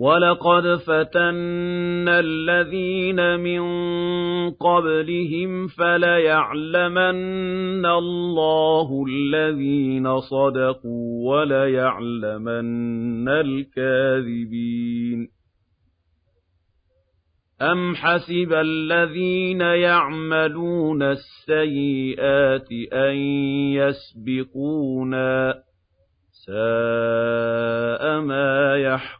وَلَقَدْ فَتَنَّا الَّذِينَ مِن قَبْلِهِمْ فَلَيَعْلَمَنَّ اللَّهُ الَّذِينَ صَدَقُوا وَلَيَعْلَمَنَّ الْكَاذِبِينَ أَمْ حَسِبَ الَّذِينَ يَعْمَلُونَ السَّيِّئَاتِ أَن يَسْبِقُونَا ۚ سَاءَ مَا يَحْكُمُونَ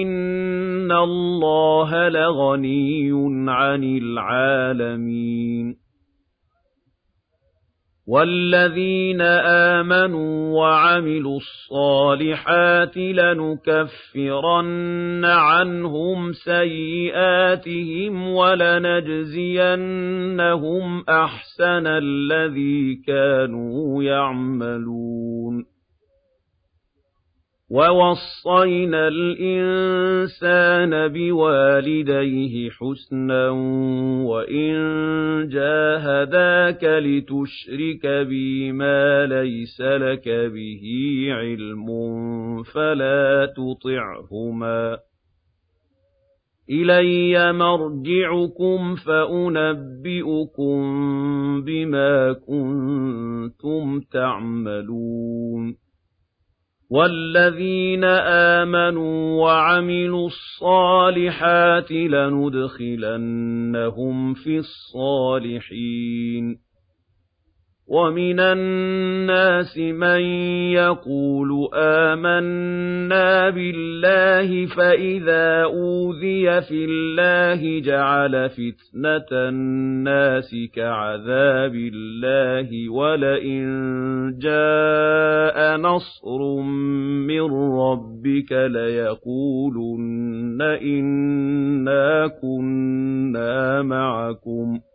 إِنَّ اللَّهَ لَغَنِيٌّ عَنِ الْعَالَمِينَ وَالَّذِينَ آمَنُوا وَعَمِلُوا الصَّالِحَاتِ لَنُكَفِّرَنَّ عَنْهُمْ سَيِّئَاتِهِمْ وَلَنَجْزِيَنَّهُمْ أَحْسَنَ الَّذِي كَانُوا يَعْمَلُونَ وَوَصَّيْنَا الْإِنسَانَ بِوَالِدَيْهِ حُسْنًا وَإِن جَاهَدَاكَ لِتُشْرِكَ بِي مَا لَيْسَ لَكَ بِهِ عِلْمٌ فَلَا تُطِعْهُمَا ۚ إِلَيَّ مَرْجِعُكُمْ فَأُنَبِّئُكُم بِمَا كُنتُمْ تَعْمَلُونَ وَالَّذِينَ آمَنُوا وَعَمِلُوا الصَّالِحَاتِ لَنُدْخِلَنَّهُمْ فِي الصَّالِحِينَ وَمِنَ النَّاسِ مَن يَقُولُ آمَنَّا بِاللَّهِ فَإِذَا أُوذِيَ فِي اللَّهِ جَعَلَ فِتْنَةَ النَّاسِ كَعَذَابِ اللَّهِ وَلَئِن جَاءَ نَصْرٌ مِّن رَّبِّكَ لَيَقُولُنَّ إِنَّا كُنَّا مَعَكُمْ ۚ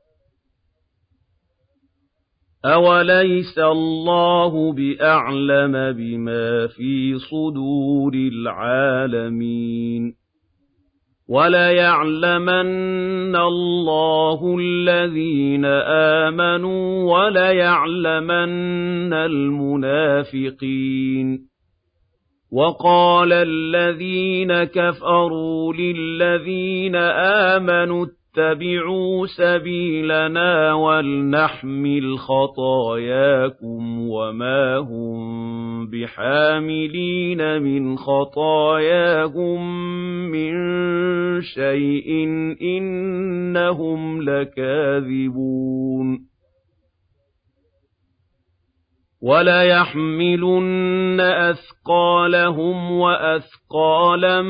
أَوَلَيْسَ اللَّهُ بِأَعْلَمَ بِمَا فِي صُدُورِ الْعَالَمِينَ وَلَيَعْلَمَنَّ اللَّهُ الَّذِينَ آمَنُوا وَلَيَعْلَمَنَّ الْمُنَافِقِينَ وَقَالَ الَّذِينَ كَفَرُوا لِلَّذِينَ آمَنُوا اتَّبِعُوا سَبِيلَنَا وَلْنَحْمِلْ خَطَايَاكُمْ وَمَا هُم بِحَامِلِينَ مِنْ خَطَايَاهُم مِّن شَيْءٍ ۖ إِنَّهُمْ لَكَاذِبُونَ وَلَيَحْمِلُنَّ أَثْقَالَهُمْ وَأَثْقَالًا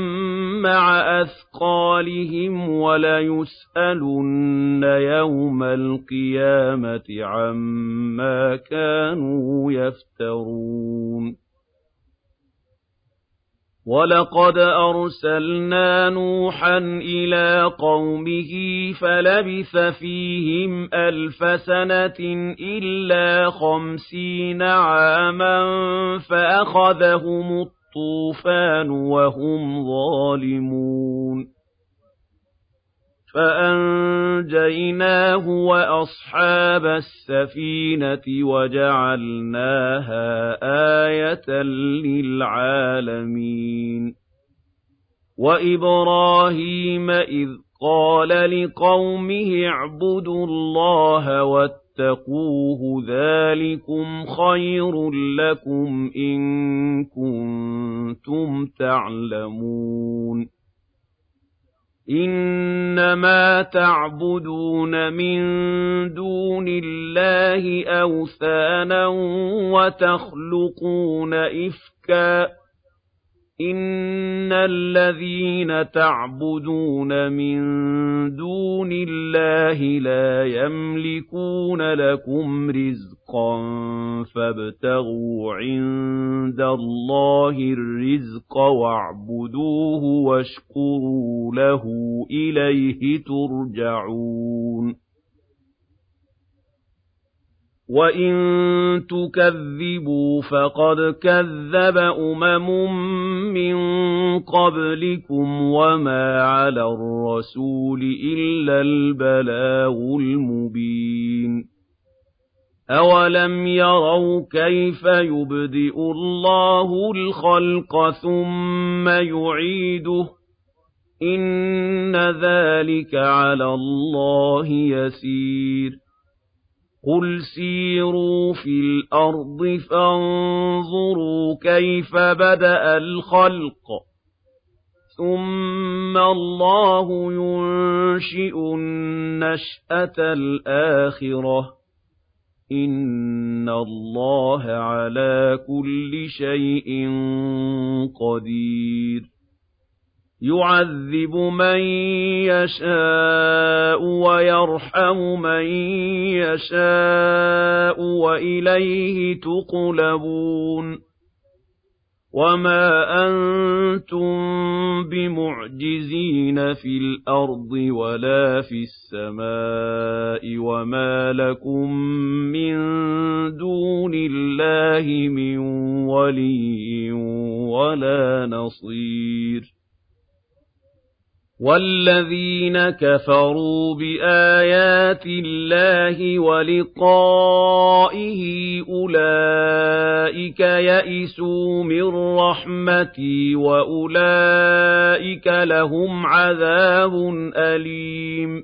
مَّعَ أَثْقَالِهِمْ وَلَيُسْأَلُنَّ يَوْمَ الْقِيَامَةِ عَمَّا كَانُوا يَفْتَرُونَ. وَلَقَدْ أَرْسَلْنَا نُوحًا إِلَىٰ قَوْمِهِ فَلَبِثَ فِيهِمْ أَلْفَ سَنَةٍ إِلَّا خَمْسِينَ عَامًا فَأَخَذَهُمُ الطُّوفَانُ وَهُمْ ظَالِمُونَ فَأَنجَيْنَاهُ وَأَصْحَابَ السَّفِينَةِ وَجَعَلْنَاهَا آيَةً لِّلْعَالَمِينَ. وَإِبْرَاهِيمَ إِذْ قَالَ لِقَوْمِهِ اعْبُدُوا اللَّهَ وَاتَّقُوهُ ذَٰلِكُمْ خَيْرٌ لَّكُمْ إِن كُنتُمْ تَعْلَمُونَ. إِنَّمَا تَعْبُدُونَ مِن دُونِ اللَّهِ أَوْثَانًا وَتَخْلُقُونَ إِفْكًا إِنَّ الَّذِينَ تَعْبُدُونَ مِن دُونِ اللَّهِ لَا يَمْلِكُونَ لَكُمْ رِزْقًا فَابْتَغُوا عِندَ اللَّهِ الرِّزْقَ وَاعْبُدُوهُ وَاشْكُرُوا لَهُ إِلَيْهِ تُرْجَعُونَ وَإِن تُكَذِّبُوا فَقَدْ كَذَّبَ أُمَمٌ مِّن قَبْلِكُمْ وَمَا عَلَى الرَّسُولِ إِلَّا الْبَلَاغُ الْمُبِينُ أَوَلَمْ يَرَوْا كَيْفَ يُبْدِئُ اللَّهُ الْخَلْقَ ثُمَّ يُعِيدُهُ ۚ إِنَّ ذَٰلِكَ عَلَى اللَّهِ يَسِيرٌ قُلْ سِيرُوا فِي الْأَرْضِ فَانظُرُوا كَيْفَ بَدَأَ الْخَلْقَ ثُمَّ اللَّهُ يُنشِئُ النَّشْأَةَ الْآخِرَةَ ۚ إِنَّ اللَّهَ عَلَىٰ كُلِّ شَيْءٍ قَدِيرٌ يُعَذِّبُ مَن يَشَاءُ وَيَرْحَمُ مَن يَشَاءُ وَإِلَيْهِ تُقْلَبُونَ وَمَا أَنتُم بِمُعْجِزِينَ فِي الْأَرْضِ وَلَا فِي السَّمَاءِ وَمَا لَكُم مِّن دُونِ اللَّهِ مِن وَلِيٍّ وَلَا نَصِيرٍ وَالَّذِينَ كَفَرُوا بِآيَاتِ اللَّهِ وَلِقَائِهِ أُولَٰئِكَ يَئِسُوا مِن رَّحْمَتِي وَأُولَٰئِكَ لَهُمْ عَذَابٌ أَلِيمٌ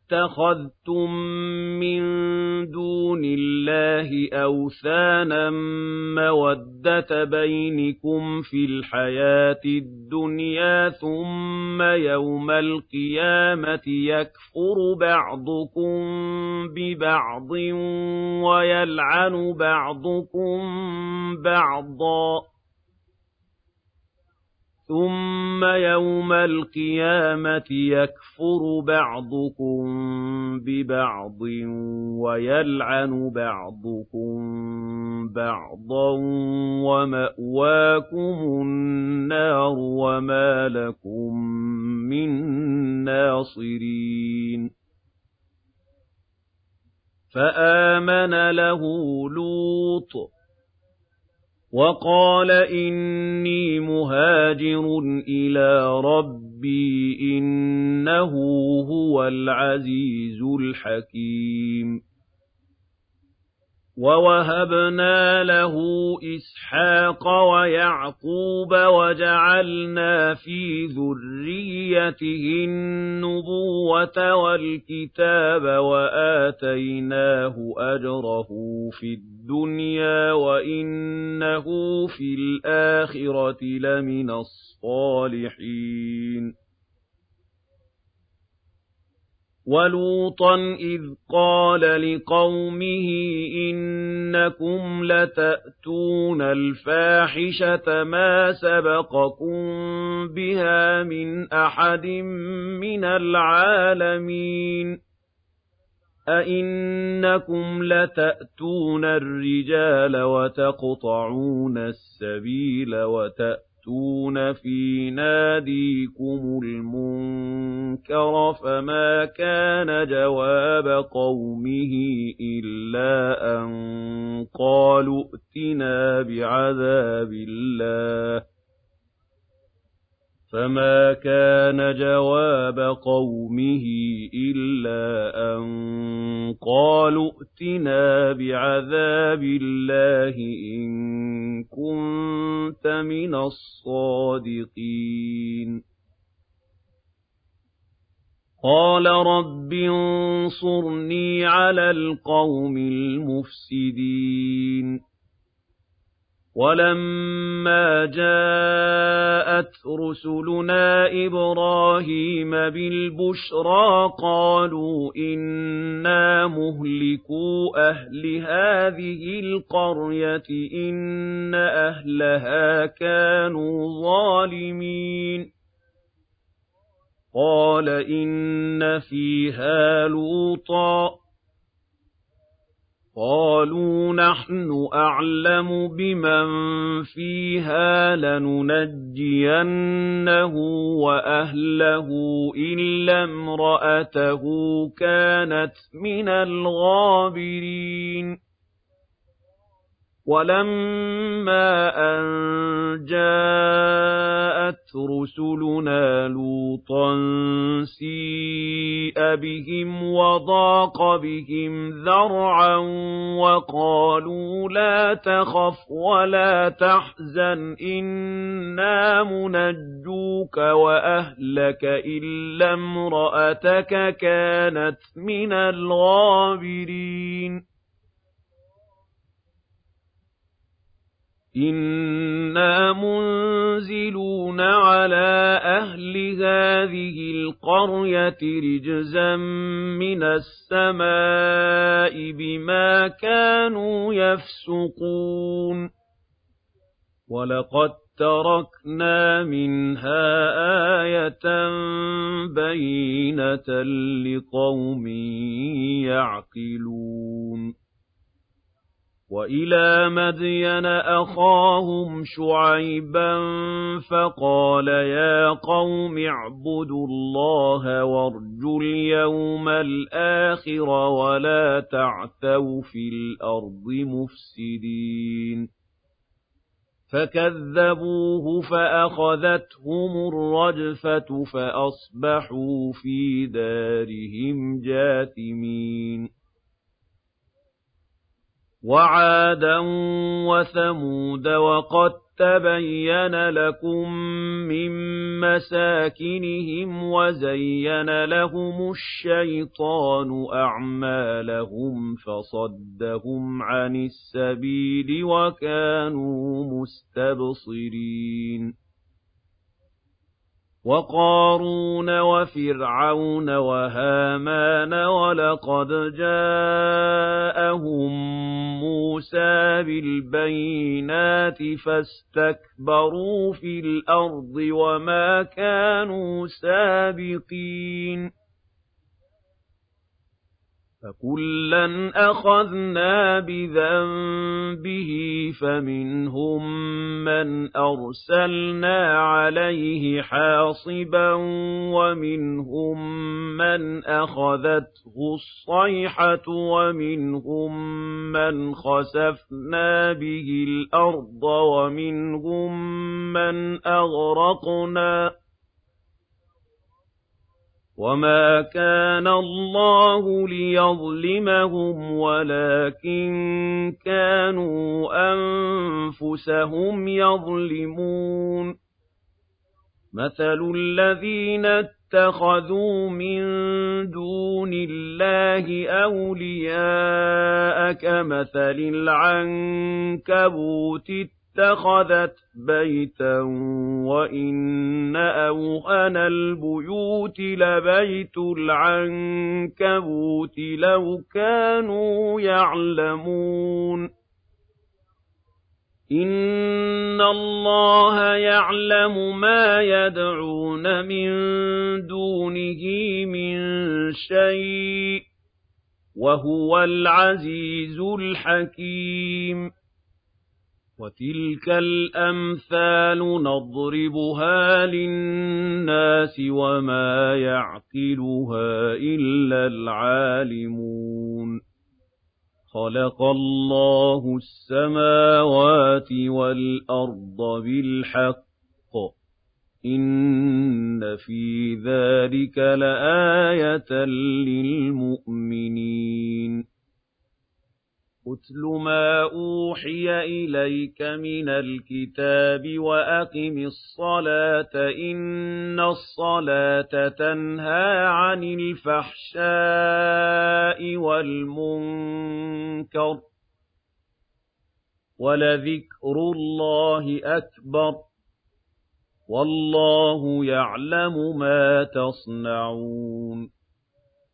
اتَّخَذْتُم مِّن دُونِ اللَّهِ أَوْثَانًا مَّوَدَّةَ بَيْنِكُمْ فِي الْحَيَاةِ الدُّنْيَا ثُمَّ يَوْمَ الْقِيَامَةِ يَكْفُرُ بَعْضُكُم بِبَعْضٍ وَيَلْعَنُ بَعْضُكُم بَعْضًا ثُمَّ يَوْمَ الْقِيَامَةِ يَكْفُرُ بَعْضُكُم بِبَعْضٍ وَيَلْعَنُ بَعْضُكُم بَعْضًا وَمَأْوَاكُمُ النَّارُ وَمَا لَكُم مِّن نَّاصِرِينَ فَآمَنَ لَهُ لُوطٌ وَقَالَ إِنِّي مُهَاجِرٌ إِلَىٰ رَبِّي ۖ إِنَّهُ هُوَ الْعَزِيزُ الْحَكِيمُ. وَوَهَبْنَا لَهُ إِسْحَاقَ وَيَعْقُوبَ وَجَعَلْنَا فِي ذُرِّيَّتِهِ النُّبُوَّةَ وَالْكِتَابَ وَآتَيْنَاهُ أَجْرَهُ فِي الدُّنْيَا وَإِنَّهُ فِي الْآخِرَةِ لَمِنَ الصَّالِحِينَ وَلُوطًا إِذْ قَالَ لِقَوْمِهِ إِنَّكُمْ لَتَأْتُونَ الْفَاحِشَةَ مَا سَبَقَكُم بِهَا مِنْ أَحَدٍ مِّنَ الْعَالَمِينَ أَئِنَّكُمْ لَتَأْتُونَ الرِّجَالَ وَتَقْطَعُونَ السَّبِيلَ وَتَأْتُونَ تَأْتُونَ فِي نَادِيكُمُ الْمُنكَرَ فَمَا كَانَ جَوَابَ قَوْمِهِ إِلَّا أَن قَالُوا ائْتِنَا بِعَذَابِ اللَّهِ فما كان جواب قومه إلا أن قالوا ائتنا بعذاب الله إن كنت من الصادقين قال رب انصرني على القوم المفسدين وَلَمَّا جَاءَتْ رُسُلُنَا إِبْرَاهِيمَ بِالْبُشْرَىٰ قَالُوا إِنَّا مُهْلِكُو أَهْلِ هَٰذِهِ الْقَرْيَةِ إِنَّ أَهْلَهَا كَانُوا ظَالِمِينَ. قَالَ إِنَّ فِيهَا لُوطًا. قَالُوا نَحْنُ أَعْلَمُ بِمَن فِيهَا لَنُنَجِّيَنَّهُ وَأَهْلَهُ إِلَّا امْرَأَتَهُ كَانَتْ مِنَ الْغَابِرِينَ. وَلَمَّا أَن جَاءَتْ رُسُلُنَا لُوطًا سِيءَ بِهِمْ وَضَاقَ بِهِمْ ذَرْعًا وَقَالُوا لَا تَخَفْ وَلَا تَحْزَنْ إِنَّا مُنَجُّوكَ وَأَهْلَكَ إِلَّا امْرَأَتَكَ كَانَتْ مِنَ الْغَابِرِينَ إِنَّا مُنزِلُونَ عَلَىٰ أَهْلِ هَٰذِهِ الْقَرْيَةِ رِجْزًا مِّنَ السَّمَاءِ بِمَا كَانُوا يَفْسُقُونَ وَلَقَد تَّرَكْنَا مِنْهَا آيَةً بَيِّنَةً لِّقَوْمٍ يَعْقِلُونَ وَإِلَىٰ مَدْيَنَ أَخَاهُمْ شُعَيْبًا فَقَالَ يَا قَوْمِ اعْبُدُوا اللَّهَ وَارْجُوا الْيَوْمَ الْآخِرَ وَلَا تَعْثَوْا فِي الْأَرْضِ مُفْسِدِينَ. فَكَذَّبُوهُ فَأَخَذَتْهُمُ الرَّجْفَةُ فَأَصْبَحُوا فِي دَارِهِمْ جَاثِمِينَ. وَعَادًا وَثَمُودَ وَقَد تَّبَيَّنَ لَكُم مِّن مَّسَاكِنِهِمْ وَزَيَّنَ لَهُمُ الشَّيْطَانُ أَعْمَالَهُمْ فَصَدَّهُمْ عَنِ السَّبِيلِ وَكَانُوا مُسْتَبْصِرِينَ. وَقَارُونَ وَفِرْعَوْنَ وَهَامَانَ وَلَقَدْ جَاءَهُم مُّوسَىٰ بِالْبَيِّنَاتِ فَاسْتَكْبَرُوا فِي الْأَرْضِ وَمَا كَانُوا سَابِقِينَ. فَكُلًّا أَخَذْنَا بِذَنبِهِ فَمِنْهُم مَّنْ أَرْسَلْنَا عَلَيْهِ حَاصِبًا وَمِنْهُم مَّنْ أَخَذَتْهُ الصَّيْحَةُ وَمِنْهُم مَّنْ خَسَفْنَا بِهِ الْأَرْضَ وَمِنْهُم مَّنْ أَغْرَقْنَا وَمَا كَانَ اللَّهُ لِيَظْلِمَهُمْ وَلَٰكِن كَانُوا أَنفُسَهُمْ يَظْلِمُونَ مَثَلُ الَّذِينَ اتَّخَذُوا مِن دُونِ اللَّهِ أَوْلِيَاءَ كَمَثَلِ الْعَنكَبُوتِ اتَّخَذَتْ بَيْتًا وَإِنَّ أَوْهَنَ الْبُيُوتِ لَبَيْتُ الْعَنكَبُوتِ لَوْ كَانُوا يَعْلَمُونَ. إِنَّ اللَّهَ يَعْلَمُ مَا يَدْعُونَ مِن دُونِهِ مِن شَيْءٍ وَهُوَ الْعَزِيزُ الْحَكِيمُ. وَتِلْكَ الْأَمْثَالُ نَضْرِبُهَا لِلنَّاسِ وَمَا يَعْقِلُهَا إِلَّا الْعَالِمُونَ. خَلَقَ اللَّهُ السَّمَاوَاتِ وَالْأَرْضَ بِالْحَقِّ. إِنَّ فِي ذَٰلِكَ لَآيَةً لِّلْمُؤْمِنِينَ. أُتْلُ مَا أُوحِيَ إِلَيْكَ مِنَ الْكِتَابِ وَأَقِمِ الصَّلَاةَ ۖ إِنَّ الصَّلَاةَ تَنْهَىٰ عَنِ الْفَحْشَاءِ وَالْمُنكَرِ ۗ وَلَذِكْرُ اللَّهِ أَكْبَرُ ۗ وَاللَّهُ يَعْلَمُ مَا تَصْنَعُونَ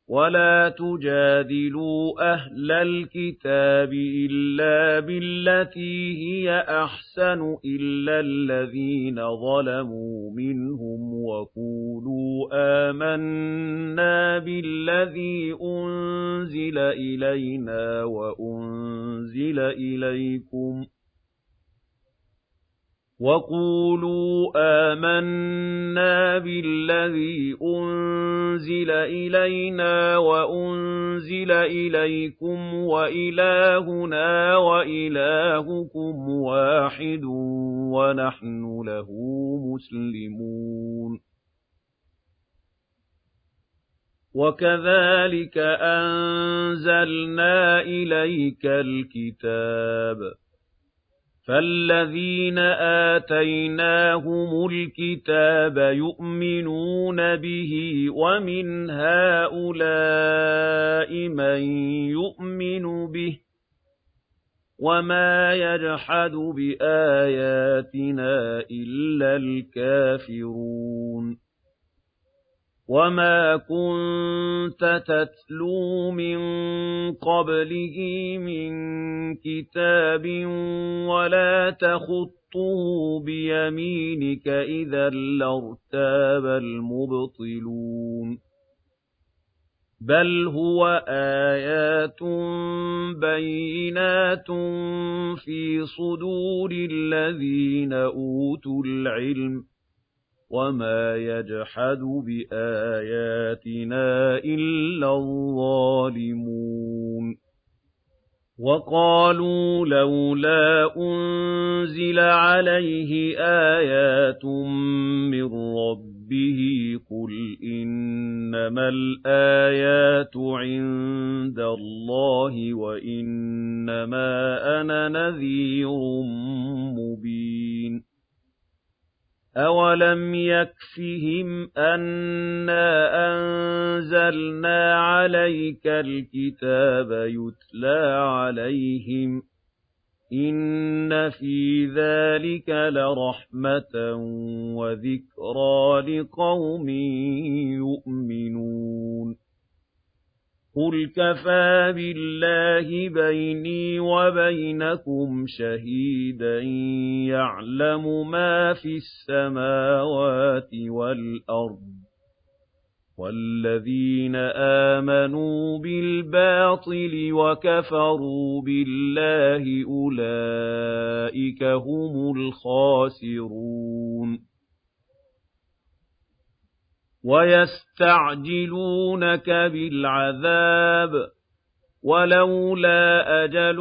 وَلَا تُجَادِلُوا أَهْلَ الْكِتَابِ إِلَّا بِالَّتِي هِيَ أَحْسَنُ إِلَّا الَّذِينَ ظَلَمُوا مِنْهُمْ وَقُولُوا آمَنَّا بِالَّذِي أُنزِلَ إِلَيْنَا وَأُنزِلَ إِلَيْكُمْ ۖ وَقُولُوا آمَنَّا بِالَّذِي أُنزِلَ إِلَيْنَا وَأُنزِلَ إِلَيْكُمْ وَإِلَٰهُنَا وَإِلَٰهُكُمْ وَاحِدٌ وَنَحْنُ لَهُ مُسْلِمُونَ وَكَذَٰلِكَ أَنزَلْنَا إِلَيْكَ الْكِتَابَ فَالَّذِينَ آتَيْنَاهُمُ الْكِتَابَ يُؤْمِنُونَ بِهِ وَمِنْ هَٰؤُلَاءِ مَن يُؤْمِنُ بِهِ ۚ وَمَا يَجْحَدُ بِآيَاتِنَا إِلَّا الْكَافِرُونَ وَمَا كُنتَ تَتْلُو مِن قَبْلِهِ مِن كِتَابٍ وَلَا تَخُطُّهُ بِيَمِينِكَ إِذًا لَّارْتَابَ الْمُبْطِلُونَ بَلْ هُوَ آيَاتٌ بَيِّنَاتٌ فِي صُدُورِ الَّذِينَ أُوتُوا الْعِلْمَ وَمَا يَجْحَدُ بِآيَاتِنَا إِلَّا الظَّالِمُونَ وَقَالُوا لَوْلَا أُنزِلَ عَلَيْهِ آيَاتٌ مِّن رَّبِّهِ ۖ قُلْ إِنَّمَا الْآيَاتُ عِندَ اللَّهِ وَإِنَّمَا أَنَا نَذِيرٌ مُّبِينٌ أَوَلَمْ يَكْفِهِمْ أَنَّا أَنزَلْنَا عَلَيْكَ الْكِتَابَ يُتْلَىٰ عَلَيْهِمْ ۚ إِنَّ فِي ذَٰلِكَ لَرَحْمَةً وَذِكْرَىٰ لِقَوْمٍ يُؤْمِنُونَ قُلْ كَفَىٰ بِاللَّهِ بَيْنِي وَبَيْنَكُمْ شَهِيدًا يَعْلَمُ مَا فِي السَّمَاوَاتِ وَالْأَرْضِ ۗ وَالَّذِينَ آمَنُوا بِالْبَاطِلِ وَكَفَرُوا بِاللَّهِ أُولَٰئِكَ هُمُ الْخَاسِرُونَ وَيَسْتَعْجِلُونَكَ بِالْعَذَابِ ۚ وَلَوْلَا أَجَلٌ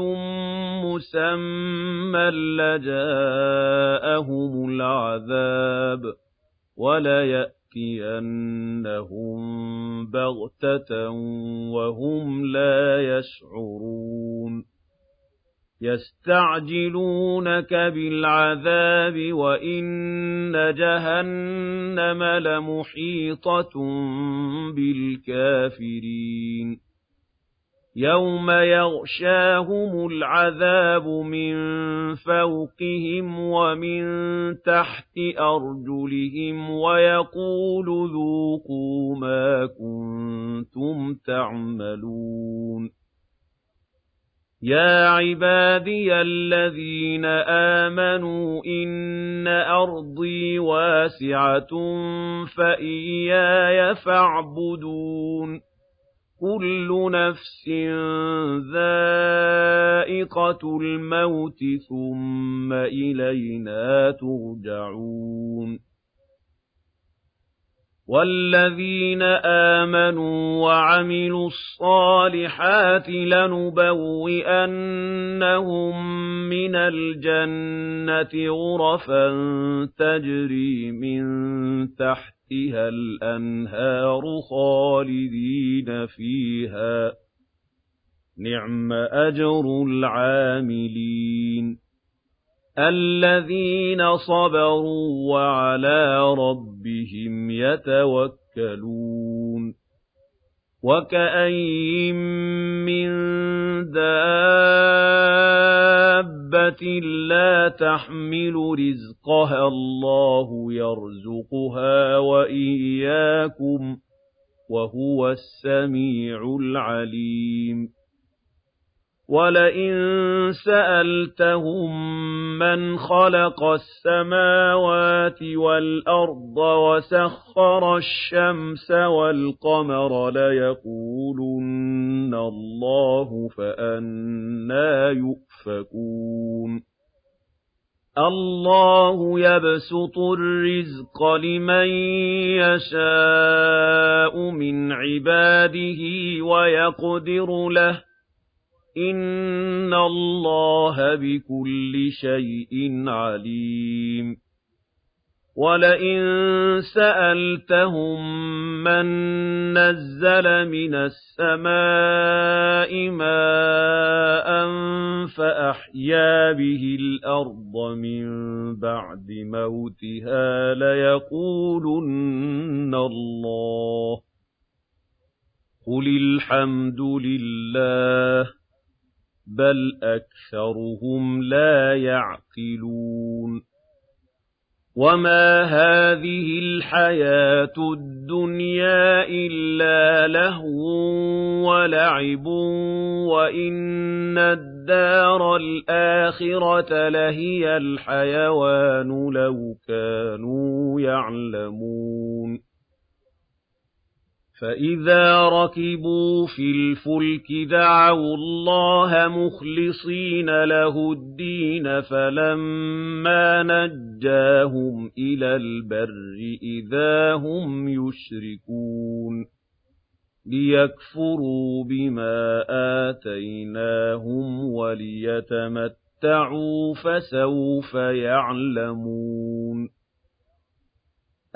مُّسَمًّى لَّجَاءَهُمُ الْعَذَابُ ۚ وَلَيَأْتِيَنَّهُم بَغْتَةً وَهُمْ لَا يَشْعُرُونَ يَسْتَعْجِلُونَكَ بِالْعَذَابِ وَإِنَّ جَهَنَّمَ لَمُحِيطَةٌ بِالْكَافِرِينَ. يَوْمَ يَغْشَاهُمُ الْعَذَابُ مِن فَوْقِهِمْ وَمِن تَحْتِ أَرْجُلِهِمْ وَيَقُولُ ذُوقُوا مَا كُنتُمْ تَعْمَلُونَ. يَا عِبَادِيَ الَّذِينَ آمَنُوا إِنَّ أَرْضِي وَاسِعَةٌ فَإِيَّايَ فَاعْبُدُونِ كُلُّ نَفْسٍ ذَائِقَةُ الْمَوْتِ ثُمَّ إِلَيْنَا تُرْجَعُونَ وَالَّذِينَ آمَنُوا وَعَمِلُوا الصَّالِحَاتِ لَنُبَوِّئَنَّهُم مِّنَ الْجَنَّةِ غُرَفًا تَجْرِي مِن تَحْتِهَا الْأَنْهَارُ خَالِدِينَ فِيهَا ۚ نِعْمَ أَجْرُ الْعَامِلِينَ الَّذِينَ صَبَرُوا وَعَلَىٰ رَبِّهِمْ يَتَوَكَّلُونَ وَكَأَيِّن مِّن دَابَّةٍ لَّا تَحْمِلُ رِزْقَهَا اللَّهُ يَرْزُقُهَا وَإِيَّاكُمْ ۚ وَهُوَ السَّمِيعُ الْعَلِيمُ وَلَئِن سَأَلْتَهُم مَّنْ خَلَقَ السَّمَاوَاتِ وَالْأَرْضَ وَسَخَّرَ الشَّمْسَ وَالْقَمَرَ لَيَقُولُنَّ اللَّهُ فَأَنَّىٰ يُؤْفَكُونَ اللَّهُ يَبْسُطُ الرِّزْقَ لِمَن يَشَاءُ مِنْ عِبَادِهِ وَيَقْدِرُ لَهُ إِنَّ اللَّهَ بِكُلِّ شَيْءٍ عَلِيمٌ وَلَئِن سَأَلْتَهُم مَّن نَّزَّلَ مِنَ السَّمَاءِ مَاءً فَأَحْيَا بِهِ الْأَرْضَ مِن بَعْدِ مَوْتِهَا لَيَقُولُنَّ اللَّهُ ۚ قُلِ الْحَمْدُ لِلَّهِ بَلْ أَكْثَرُهُمْ لَا يَعْقِلُونَ وَمَا هَٰذِهِ الْحَيَاةُ الدُّنْيَا إِلَّا لَهْوٌ وَلَعِبٌ وَإِنَّ الدَّارَ الْآخِرَةَ لَهِيَ الْحَيَوَانُ لَوْ كَانُوا يَعْلَمُونَ فَإِذَا رَكِبُوا فِي الْفُلْكِ دَعَوُا اللَّهَ مُخْلِصِينَ لَهُ الدِّينَ فَلَمَّا نَجَّاهُمْ إِلَى الْبَرِّ إِذَا هُمْ يُشْرِكُونَ لِيَكْفُرُوا بِمَا آتَيْنَاهُمْ وَلِيَتَمَتَّعُوا فَسَوْفَ يَعْلَمُونَ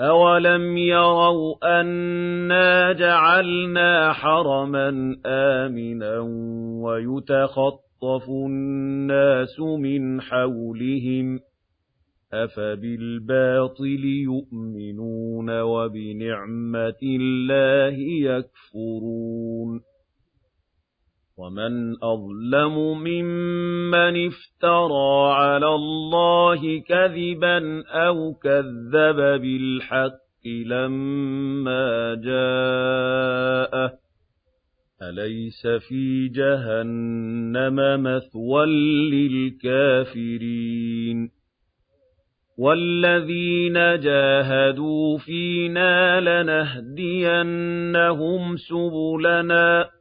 أَوَلَمْ يَرَوْا أَنَّا جَعَلْنَا حَرَمًا آمِنًا وَيُتَخَطَّفُ النَّاسُ مِنْ حَوْلِهِمْ ۚ أَفَبِالْبَاطِلِ يُؤْمِنُونَ وَبِنِعْمَةِ اللَّهِ يَكْفُرُونَ وَمَنْ أَظْلَمُ مِمَّنِ افْتَرَىٰ عَلَى اللَّهِ كَذِبًا أَوْ كَذَّبَ بِالْحَقِّ لَمَّا جَاءَهُ ۚ أَلَيْسَ فِي جَهَنَّمَ مَثْوًى لِّلْكَافِرِينَ وَالَّذِينَ جَاهَدُوا فِينَا لَنَهْدِيَنَّهُمْ سُبُلَنَا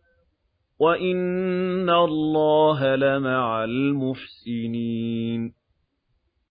وَإِنَّ اللَّهَ لَمَعَ الْمُحْسِنِينَ